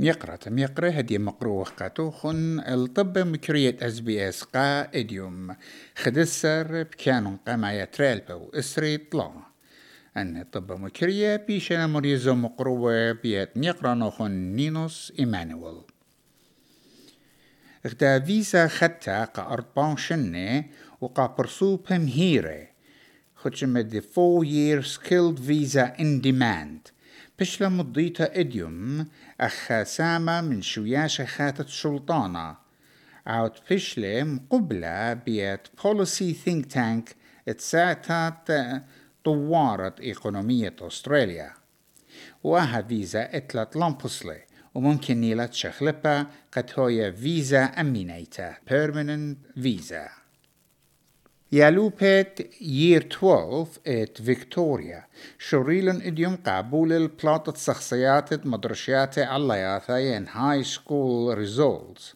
ميقرة ميقرة هدي مقروة قاتو خن الطب مكرية إس بي إس قا إديوم. خدسر بكانون قما يترالبو إسري طلا. أن الطب مكرية بيشنا مريزو مقروة بيت ميقرة نوخن نينوس إيمانويل. إغدا فيزا خدتا قا اربان شنة وقا برسو بمهيرة. خدشمة دي 4 year skilled visa in demand. بشلا مضيتا اديوم أخا ساما من شوياش خاتت سلطانة عود بشلة مقبلة بيت بوليسي ثينك تانك اتساعتات طوارة إقونومية أستراليا وها فيزا اتلت لامبسلي وممكن نيلت شخلبة قد هوية فيزا أمينيتا permanent visa يالوبيت يير 12 ات فيكتوريا شريلن اديوم قابول البلاطة شخصيات مدرشيات علياتا ين هاي سكول ريزولتس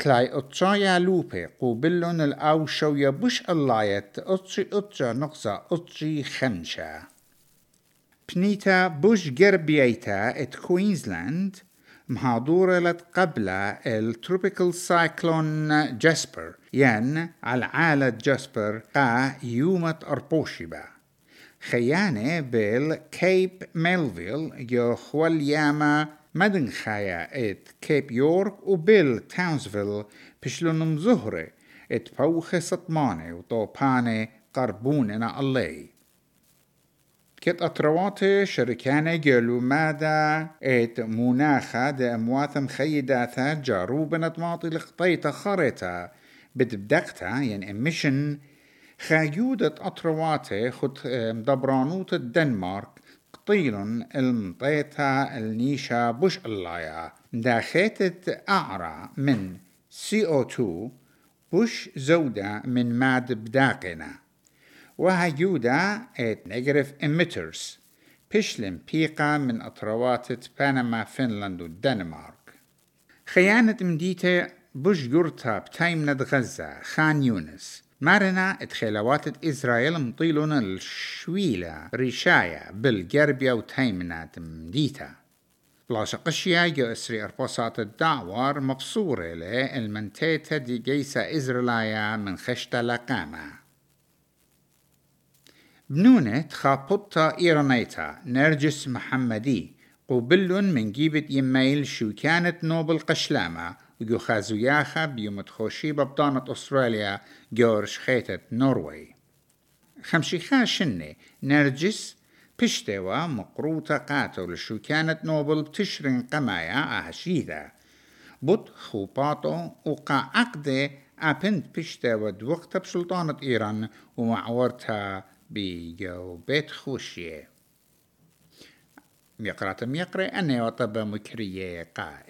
كلاي اتشا يالوبي قوبلن الاو شو يبش اللايت اتشي اتشا نقصة اتشي خمشة بنيتا بوش جربيتا ات كوينزلاند مهادورة قبل التروبيكال سايكلون جاسبر ين على عالة جاسبر قا يومة أربوشبا خيانة بال كيب ميلفيل جو خوال ياما مدن خايا ات كيب يورك وبيل تاونسفيل بشلونم زهرة ات بوخ سطمانة وطوبانة قربوننا اللي كت أطروات شركانة جلو مادا ات مناخا دا أموات مخيداتا جاروبا نطماطي لقطيتا خريتا بدبدقتا يعني اميشن خايودة أطروات خد مدبرانوت الدنمارك. قطيل المطيتا النيشا بوش اللايا. داخيتت أعرى من CO2 بوش زودة من ماد بداقنا وهيودا ات نيجاتيف emitters. بيشلم بيقا من أطروات بنما فنلند والدنمارك خيانة مديتة بوش جورتا بتايمنة غزة خان يونس. مارنا اتخيلوات إسرائيل مطيلون الشويلة. ريشايا بالجربية وتايمنات مديتا بلاش قشيا جو اسري اربوسات الدعوار مبصورة للمنتيتا دي جيسا إزرائيلية من خشتا لقامة. بنونة خابطة إيرانيتا نرجس محمدي قبل من جيبت يميل شو كانت نوبل قشلامة وجو خازوياخا بيوم تخوشي ببطانة أستراليا جورش خيتة نوروي. خمشيخا شنة نرجس بشتوا مقروطة قاتل شو كانت نوبل بتشرن قمايا أهشيدا. بط خوباطو وقا عقدة أبنت بشتوا دوقتا بسلطانة إيران ومعورتها بيجو بيت خوشية ميقرة ميقرة أنا وطب مكرية قا